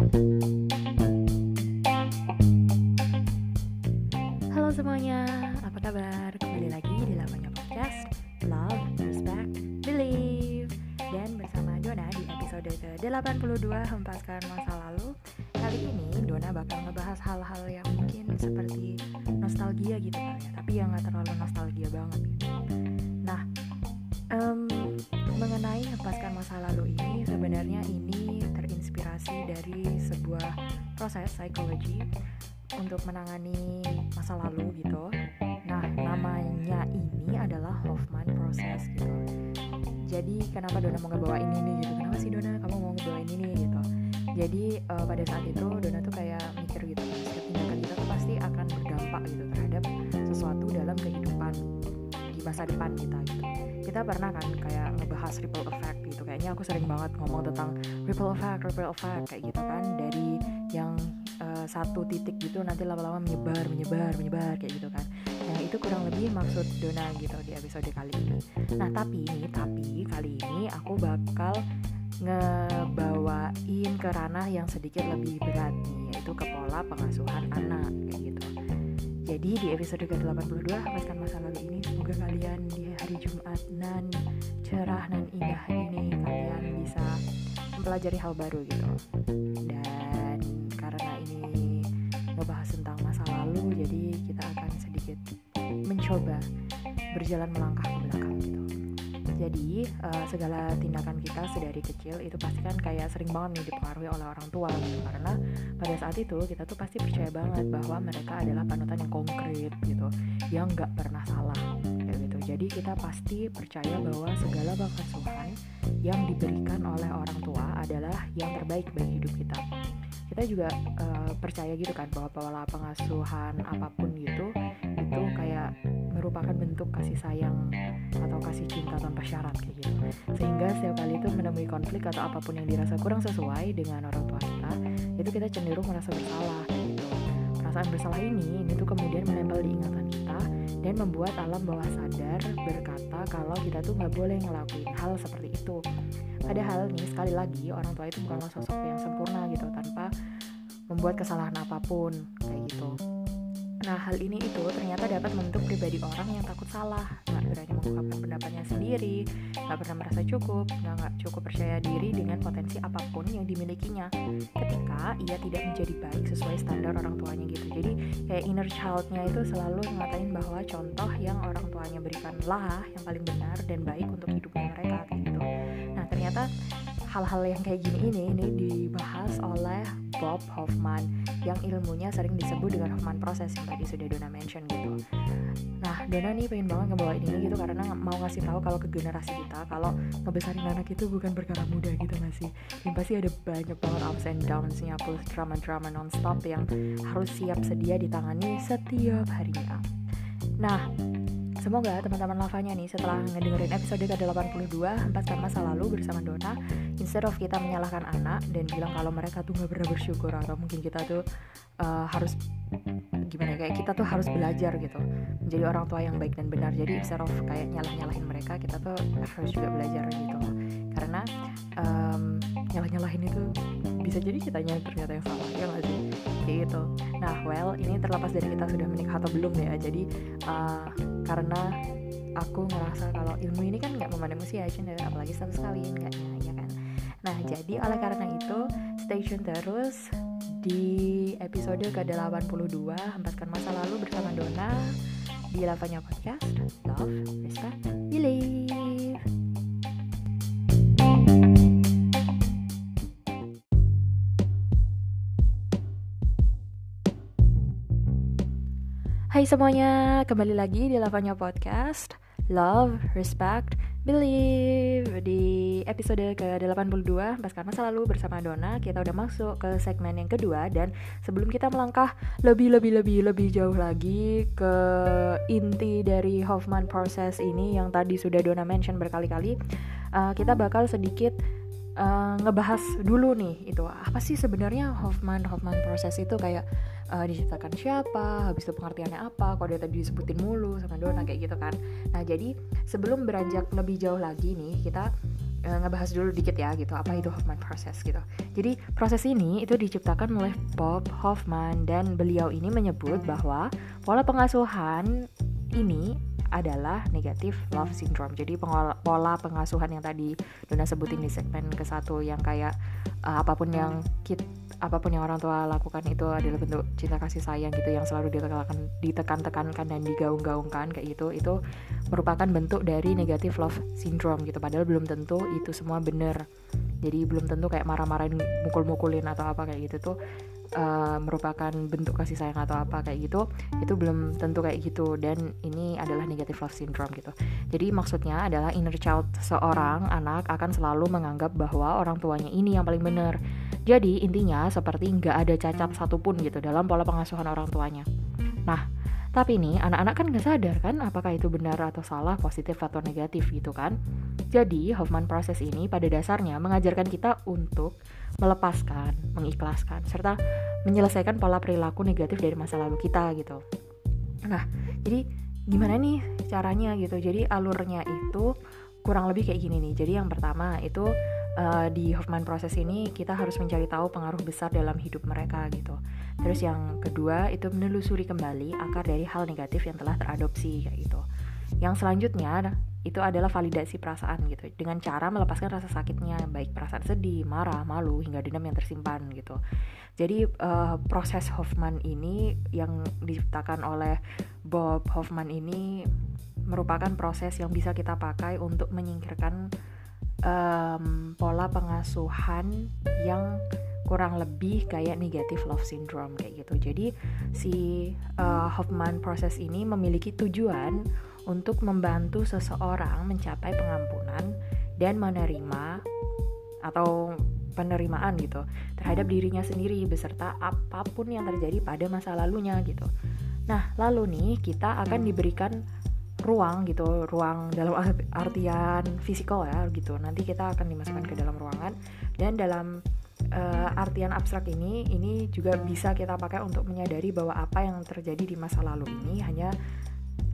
Halo semuanya, apa kabar? Kembali lagi di lamanya podcast Love, Respect, Believe. Dan bersama Dona di episode ke-82 Hempaskan Masa Lalu. Kali ini Dona bakal ngebahas hal-hal yang mungkin seperti nostalgia gitu kali ya Tapi yang gak terlalu nostalgia banget. gitu masa lalu ini Sebenarnya ini terinspirasi dari sebuah proses psikologi untuk menangani masa lalu gitu. Nah, namanya ini adalah Hoffman Process gitu. Jadi kenapa Dona mau ngebawain ini gitu? Kenapa sih Dona kamu mau ngebawain ini gitu? Jadi uh, pada saat itu Dona tuh kayak mikir gitu setiap tindakan kita tuh pasti akan berdampak gitu terhadap sesuatu dalam kehidupan di masa depan kita gitu. Kita pernah kan kayak ngebahas ripple effect gitu. Kayaknya aku sering banget ngomong tentang ripple effect, ripple effect kayak gitu kan. Dari yang uh, satu titik gitu nanti lama-lama menyebar menyebar menyebar kayak gitu kan. Nah itu kurang lebih maksud Dona gitu di episode kali ini. Nah tapi ini tapi kali ini aku bakal ngebawain ke ranah yang sedikit lebih berat yaitu ke pola pengasuhan anak jadi di episode ke-82 hapuskan masa lalu ini semoga kalian di hari Jumat nan cerah nan indah ini kalian bisa mempelajari hal baru gitu. Dan karena ini ngebahas tentang masa lalu jadi kita akan sedikit mencoba berjalan melangkah ke belakang gitu jadi uh, segala tindakan kita sedari kecil itu pasti kan kayak sering banget nih dipengaruhi oleh orang tua gitu. Karena pada saat itu kita tuh pasti percaya banget bahwa mereka adalah panutan yang konkret gitu yang nggak pernah salah kayak gitu. Jadi kita pasti percaya bahwa segala pengasuhan yang diberikan oleh orang tua adalah yang terbaik bagi hidup kita. Kita juga uh, percaya gitu kan bahwa pola pengasuhan apa pun gitu merupakan bentuk kasih sayang atau kasih cinta tanpa syarat kayak gitu. Sehingga setiap kali itu menemui konflik atau apa pun yang dirasa kurang sesuai dengan orang tua kita itu kita cenderung merasa bersalah gitu. Perasaan bersalah ini ini tuh kemudian menempel di ingatan kita dan membuat alam bawah sadar berkata kalau kita tuh nggak boleh ngelakuin hal seperti itu. Padahal nih sekali lagi orang tua itu bukanlah sosok yang sempurna gitu tanpa membuat kesalahan apa pun kayak gitu Nah, hal ini itu ternyata dapat membentuk pribadi orang yang takut salah, nggak berani mengungkapkan pendapatnya sendiri, nggak pernah merasa cukup, nggak cukup percaya diri dengan potensi apa pun yang dimilikinya. Ketika ia tidak menjadi baik sesuai standar orang tuanya gitu. Jadi kayak inner childnya itu selalu ngatain bahwa contoh yang orang tuanya berikanlah yang paling benar dan baik untuk hidupnya mereka gitu. Nah, ternyata hal-hal yang kayak gini ini ini dibahas oleh Bob Hoffman yang ilmunya sering disebut dengan Hoffman Process yang tadi sudah Dona mention gitu. Nah, Dona nih pengen banget ngebawain ini gitu karena mau ngasih tahu kalau ke generasi kita kalau ngebesarin anak itu bukan perkara mudah gitu masih. Dan pasti ada banyak banget ups and downs-nya plus drama-drama non-stop yang harus siap sedia ditangani setiap harinya. Nah, Semoga teman-teman lavanya nih setelah ngedengerin episode ke-82 Hempaskan Masa Lalu bersama Dona Instead of kita menyalahkan anak dan bilang kalau mereka tuh gak pernah bersyukur Atau mungkin kita tuh uh, harus gimana ya, kayak kita tuh harus belajar gitu Menjadi orang tua yang baik dan benar. Jadi instead of kayak nyalah-nyalahin mereka kita tuh harus juga belajar gitu. Karena um, nyalah-nyalahin itu bisa jadi kitanya ternyata yang salah ya gak sih? Kayak gitu. Nah well ini terlepas dari kita sudah menikah atau belum ya jadi uh, karena aku ngerasa kalau ilmu ini kan nggak memandang usia aja apalagi status kalian nggak ya kan? Nah jadi oleh karena itu stay tune terus di episode ke-82 Hempaskan Masa Lalu bersama Dona di Lavanya Podcast. Love, Respect, Believe Hai semuanya, kembali lagi di Lavanya Podcast. Love, Respect, Believe. Di episode ke-82 Pas masa lalu bersama Dona. Kita udah masuk ke segmen yang kedua Dan sebelum kita melangkah lebih-lebih-lebih-lebih jauh lagi Ke inti dari Hoffman Process ini Yang tadi sudah Dona mention berkali-kali uh, Kita bakal sedikit uh, ngebahas dulu nih itu apa sih sebenarnya Hoffman Hoffman proses itu? Kayak uh, diciptakan siapa habis itu pengertiannya apa? Kok dia tadi disebutin mulu sama Dona kayak gitu kan. Nah jadi sebelum beranjak lebih jauh lagi nih kita uh, ngebahas dulu dikit ya gitu apa itu Hoffman process gitu. Jadi proses ini itu diciptakan oleh Bob Hoffman dan beliau ini menyebut bahwa pola pengasuhan ini adalah negatif love syndrome. Jadi pola pengasuhan yang tadi Dona sebutin di segmen ke satu yang kayak uh, apa pun yang kita apa pun yang orang tua lakukan itu adalah bentuk cinta kasih sayang gitu yang selalu ditekan ditekan-tekankan dan digaung-gaungkan kayak gitu itu merupakan bentuk dari negatif love syndrome gitu padahal belum tentu itu semua benar jadi belum tentu kayak marah-marahin mukul-mukulin atau apa kayak gitu tuh uh, merupakan bentuk kasih sayang atau apa kayak gitu itu belum tentu kayak gitu. Dan ini adalah negative love syndrome gitu. Jadi maksudnya adalah inner child seorang anak akan selalu menganggap bahwa orang tuanya ini yang paling benar. Jadi intinya seperti nggak ada cacat satupun gitu dalam pola pengasuhan orang tuanya. Nah tapi nih anak-anak kan nggak sadar kan apakah itu benar atau salah, positif atau negatif gitu kan. Jadi Hoffman proses ini pada dasarnya mengajarkan kita untuk melepaskan, mengikhlaskan, serta menyelesaikan pola perilaku negatif dari masa lalu kita gitu. Nah, jadi gimana nih caranya gitu? Jadi alurnya itu kurang lebih kayak gini nih. Jadi yang pertama itu uh, di Hoffman proses ini kita harus mencari tahu pengaruh besar dalam hidup mereka gitu. Terus yang kedua itu menelusuri kembali akar dari hal negatif yang telah teradopsi kayak gitu. Yang selanjutnya itu adalah validasi perasaan gitu dengan cara melepaskan rasa sakitnya baik perasaan sedih, marah, malu hingga dendam yang tersimpan gitu. Jadi uh, proses Hoffman ini yang diciptakan oleh Bob Hoffman ini merupakan proses yang bisa kita pakai untuk menyingkirkan um, pola pengasuhan yang kurang lebih kayak negative love syndrome kayak gitu. Jadi si uh, Hoffman proses ini memiliki tujuan untuk membantu seseorang mencapai pengampunan dan menerima atau penerimaan gitu terhadap dirinya sendiri beserta apa pun yang terjadi pada masa lalunya gitu. Nah, lalu nih kita akan diberikan ruang gitu, ruang dalam artian fisikal ya gitu. Nanti kita akan dimasukkan ke dalam ruangan. Dan dalam uh, artian abstrak ini ini juga bisa kita pakai untuk menyadari bahwa apa yang terjadi di masa lalu ini hanya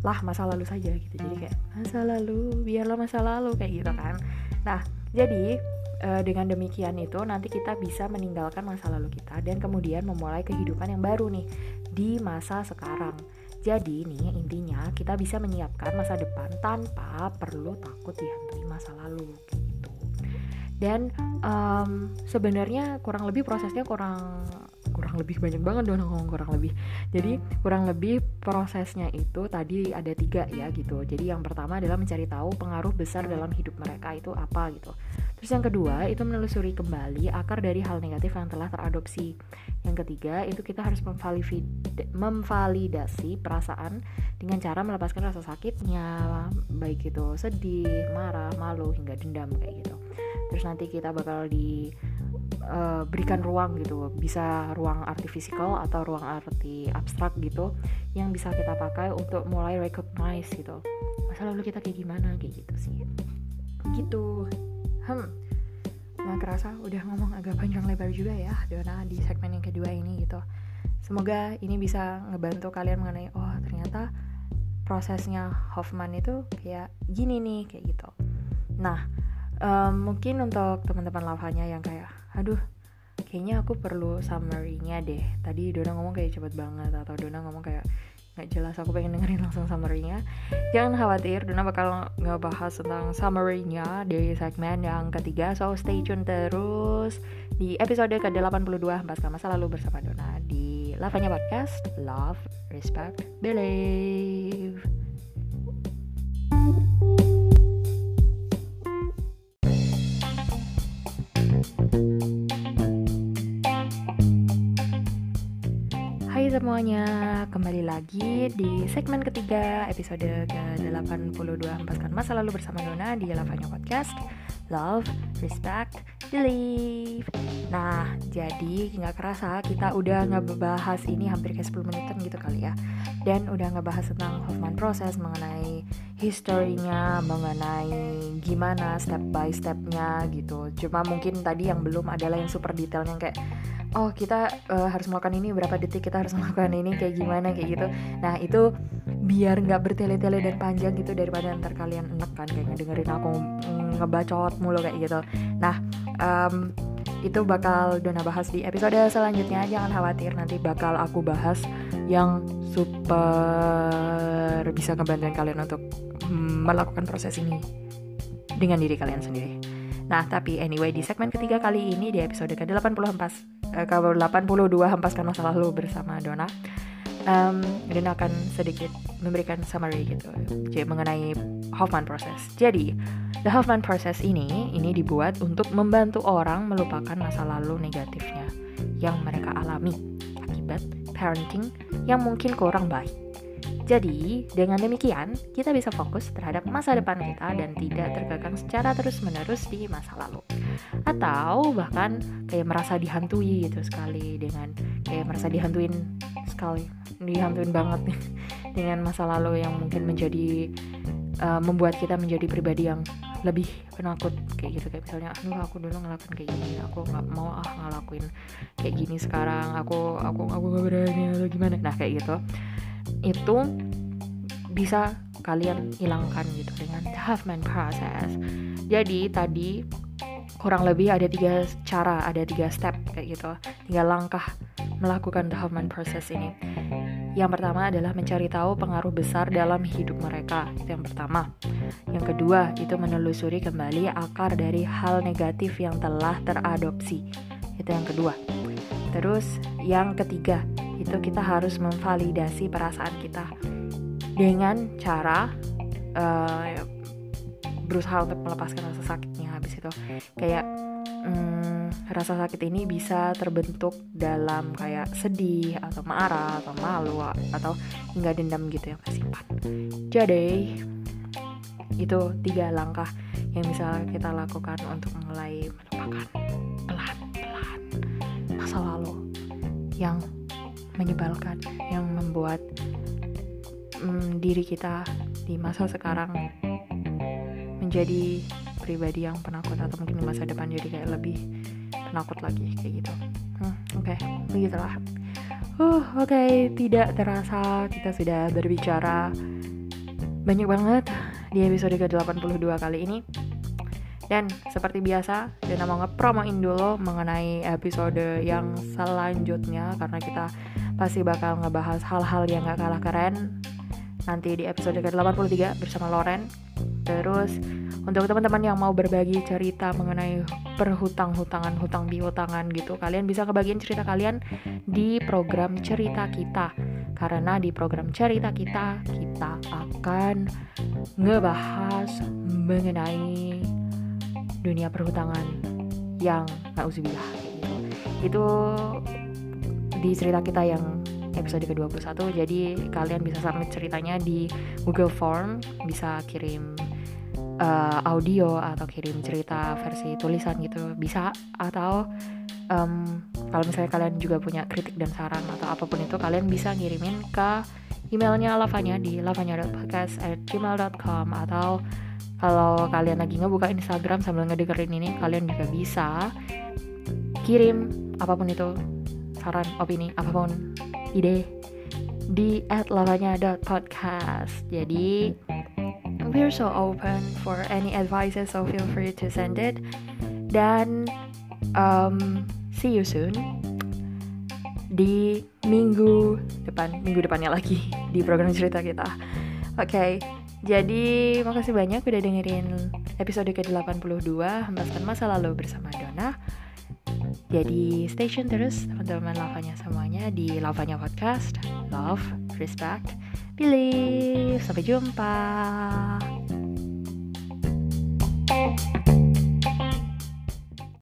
lah masa lalu saja gitu. Jadi kayak masa lalu biarlah masa lalu kayak gitu kan. Nah jadi e, dengan demikian itu nanti kita bisa meninggalkan masa lalu kita dan kemudian memulai kehidupan yang baru nih di masa sekarang jadi nih intinya kita bisa menyiapkan masa depan tanpa perlu takut dihantui masa lalu gitu. Dan um, sebenarnya kurang lebih prosesnya kurang kurang lebih banyak banget dong ngomong kurang lebih. Jadi kurang lebih prosesnya itu tadi ada tiga ya gitu. Jadi yang pertama adalah mencari tahu pengaruh besar dalam hidup mereka itu apa gitu terus yang kedua itu menelusuri kembali akar dari hal negatif yang telah teradopsi. Yang ketiga itu kita harus memvalidasi perasaan dengan cara melepaskan rasa sakitnya baik itu sedih marah malu hingga dendam kayak gitu. Terus nanti kita bakal di uh, berikan ruang gitu bisa ruang arti fisikal atau ruang arti abstrak gitu yang bisa kita pakai untuk mulai recognize gitu masa lalu kita kayak gimana? kayak gitu sih. Gitu hmm nggak kerasa udah ngomong agak panjang lebar juga ya Dona di segmen yang kedua ini gitu. Semoga ini bisa ngebantu kalian mengenai oh ternyata prosesnya Hoffman itu kayak gini nih kayak gitu. Nah um, mungkin untuk teman-teman lavanya yang kayak aduh kayaknya aku perlu summary-nya deh. Tadi Dona ngomong kayak cepet banget atau Dona ngomong kayak nggak jelas aku pengen dengerin langsung summary-nya. Jangan khawatir Dona bakal ngebahas tentang summary-nya di segmen yang ketiga. So stay tune terus di episode ke-82 Pasca Masa Lalu bersama Dona di Lavanya Podcast. Love, Respect, Believe. Semuanya, kembali lagi di segmen ketiga episode ke-82 Hempaskan Masa Lalu bersama Dona di Lavanya Podcast. Love, Respect, Believe. Nah, jadi nggak kerasa kita udah ngebahas ini hampir kayak 10 menitan gitu kali ya. Dan udah ngebahas tentang Hoffman Process mengenai historinya, mengenai gimana step by stepnya gitu. Cuma mungkin tadi yang belum adalah yang super detailnya kayak oh kita uh, harus melakukan ini berapa detik kita harus melakukan ini kayak gimana kayak gitu. Nah itu biar nggak bertele-tele dan panjang gitu daripada ntar kalian enak kan kayak ngedengerin aku ngebacot mulu kayak gitu. Nah um, itu bakal Dona bahas di episode selanjutnya. Jangan khawatir nanti bakal aku bahas yang super bisa ngebantuin kalian untuk melakukan proses ini dengan diri kalian sendiri. Nah, tapi anyway di segmen ketiga kali ini di episode ke-84 eh, ke-82 hempaskan masa lalu bersama Dona. Um, dan akan sedikit memberikan summary gitu jadi mengenai Hoffman process. Jadi, the Hoffman process ini ini dibuat untuk membantu orang melupakan masa lalu negatifnya yang mereka alami akibat parenting yang mungkin kurang baik. Jadi, dengan demikian, kita bisa fokus terhadap masa depan kita dan tidak terkekang secara terus-menerus di masa lalu. Atau bahkan kayak merasa dihantui gitu sekali dengan kayak merasa dihantuin sekali, dihantuin banget nih dengan masa lalu yang mungkin menjadi uh, membuat kita menjadi pribadi yang lebih penakut kayak gitu. Kayak misalnya aduh aku dulu ngelakuin kayak gini aku nggak mau ah ngelakuin kayak gini sekarang aku aku aku gak berani atau gimana. Nah kayak gitu itu bisa kalian hilangkan gitu dengan the Huffman process. Jadi tadi kurang lebih ada tiga cara, ada tiga step kayak gitu, tiga langkah melakukan the Huffman process ini. Yang pertama adalah mencari tahu pengaruh besar dalam hidup mereka. Itu yang pertama. Yang kedua, itu menelusuri kembali akar dari hal negatif yang telah teradopsi. Itu yang kedua. Terus yang ketiga, itu kita harus memvalidasi perasaan kita dengan cara uh, berusaha untuk melepaskan rasa sakitnya habis itu. Kayak um, rasa sakit ini bisa terbentuk dalam kayak sedih atau marah atau malu atau hingga dendam gitu yang tersimpan. Jadi itu tiga langkah yang bisa kita lakukan untuk mulai melupakan. Pelan-pelan masa lalu yang menyebalkan yang membuat um, diri kita di masa sekarang menjadi pribadi yang penakut atau mungkin di masa depan jadi kayak lebih penakut lagi kayak gitu hmm, oke okay, begitulah uh oke okay. tidak terasa kita sudah berbicara banyak banget di episode ke-82 kali ini dan seperti biasa, Dana mau ngepromoin dulu mengenai episode yang selanjutnya karena kita pasti bakal ngebahas hal-hal yang gak kalah keren nanti di episode ke-83 bersama Loren. Terus untuk teman-teman yang mau berbagi cerita mengenai perhutang-hutangan, hutang piutangan gitu, kalian bisa kebagian cerita kalian di program cerita kita. Karena di program cerita kita, kita akan ngebahas mengenai dunia perhutangan yang nauzubillah gitu. Itu di cerita kita yang episode ke-21. Jadi kalian bisa submit ceritanya di Google Form bisa kirim uh, audio atau kirim cerita versi tulisan gitu. Bisa atau um, kalau misalnya kalian juga punya kritik dan saran atau apa pun itu kalian bisa ngirimin ke emailnya lavanya di lavanya.podcast@gmail.com atau kalau kalian lagi ngebuka Instagram sambil ngedengerin ini kalian juga bisa kirim apa pun itu saran opini apa pun ide di @lavanya.podcast jadi we're so open for any advices so feel free to send it. Dan um, see you soon di minggu depan minggu depannya lagi di program cerita kita. Oke okay, jadi makasih banyak udah dengerin episode ke-82 Hembaskan Masa Lalu bersama Dona Jadi stay tune terus teman-teman lavanya semuanya di Lavanya Podcast. Love, respect, believe. Sampai jumpa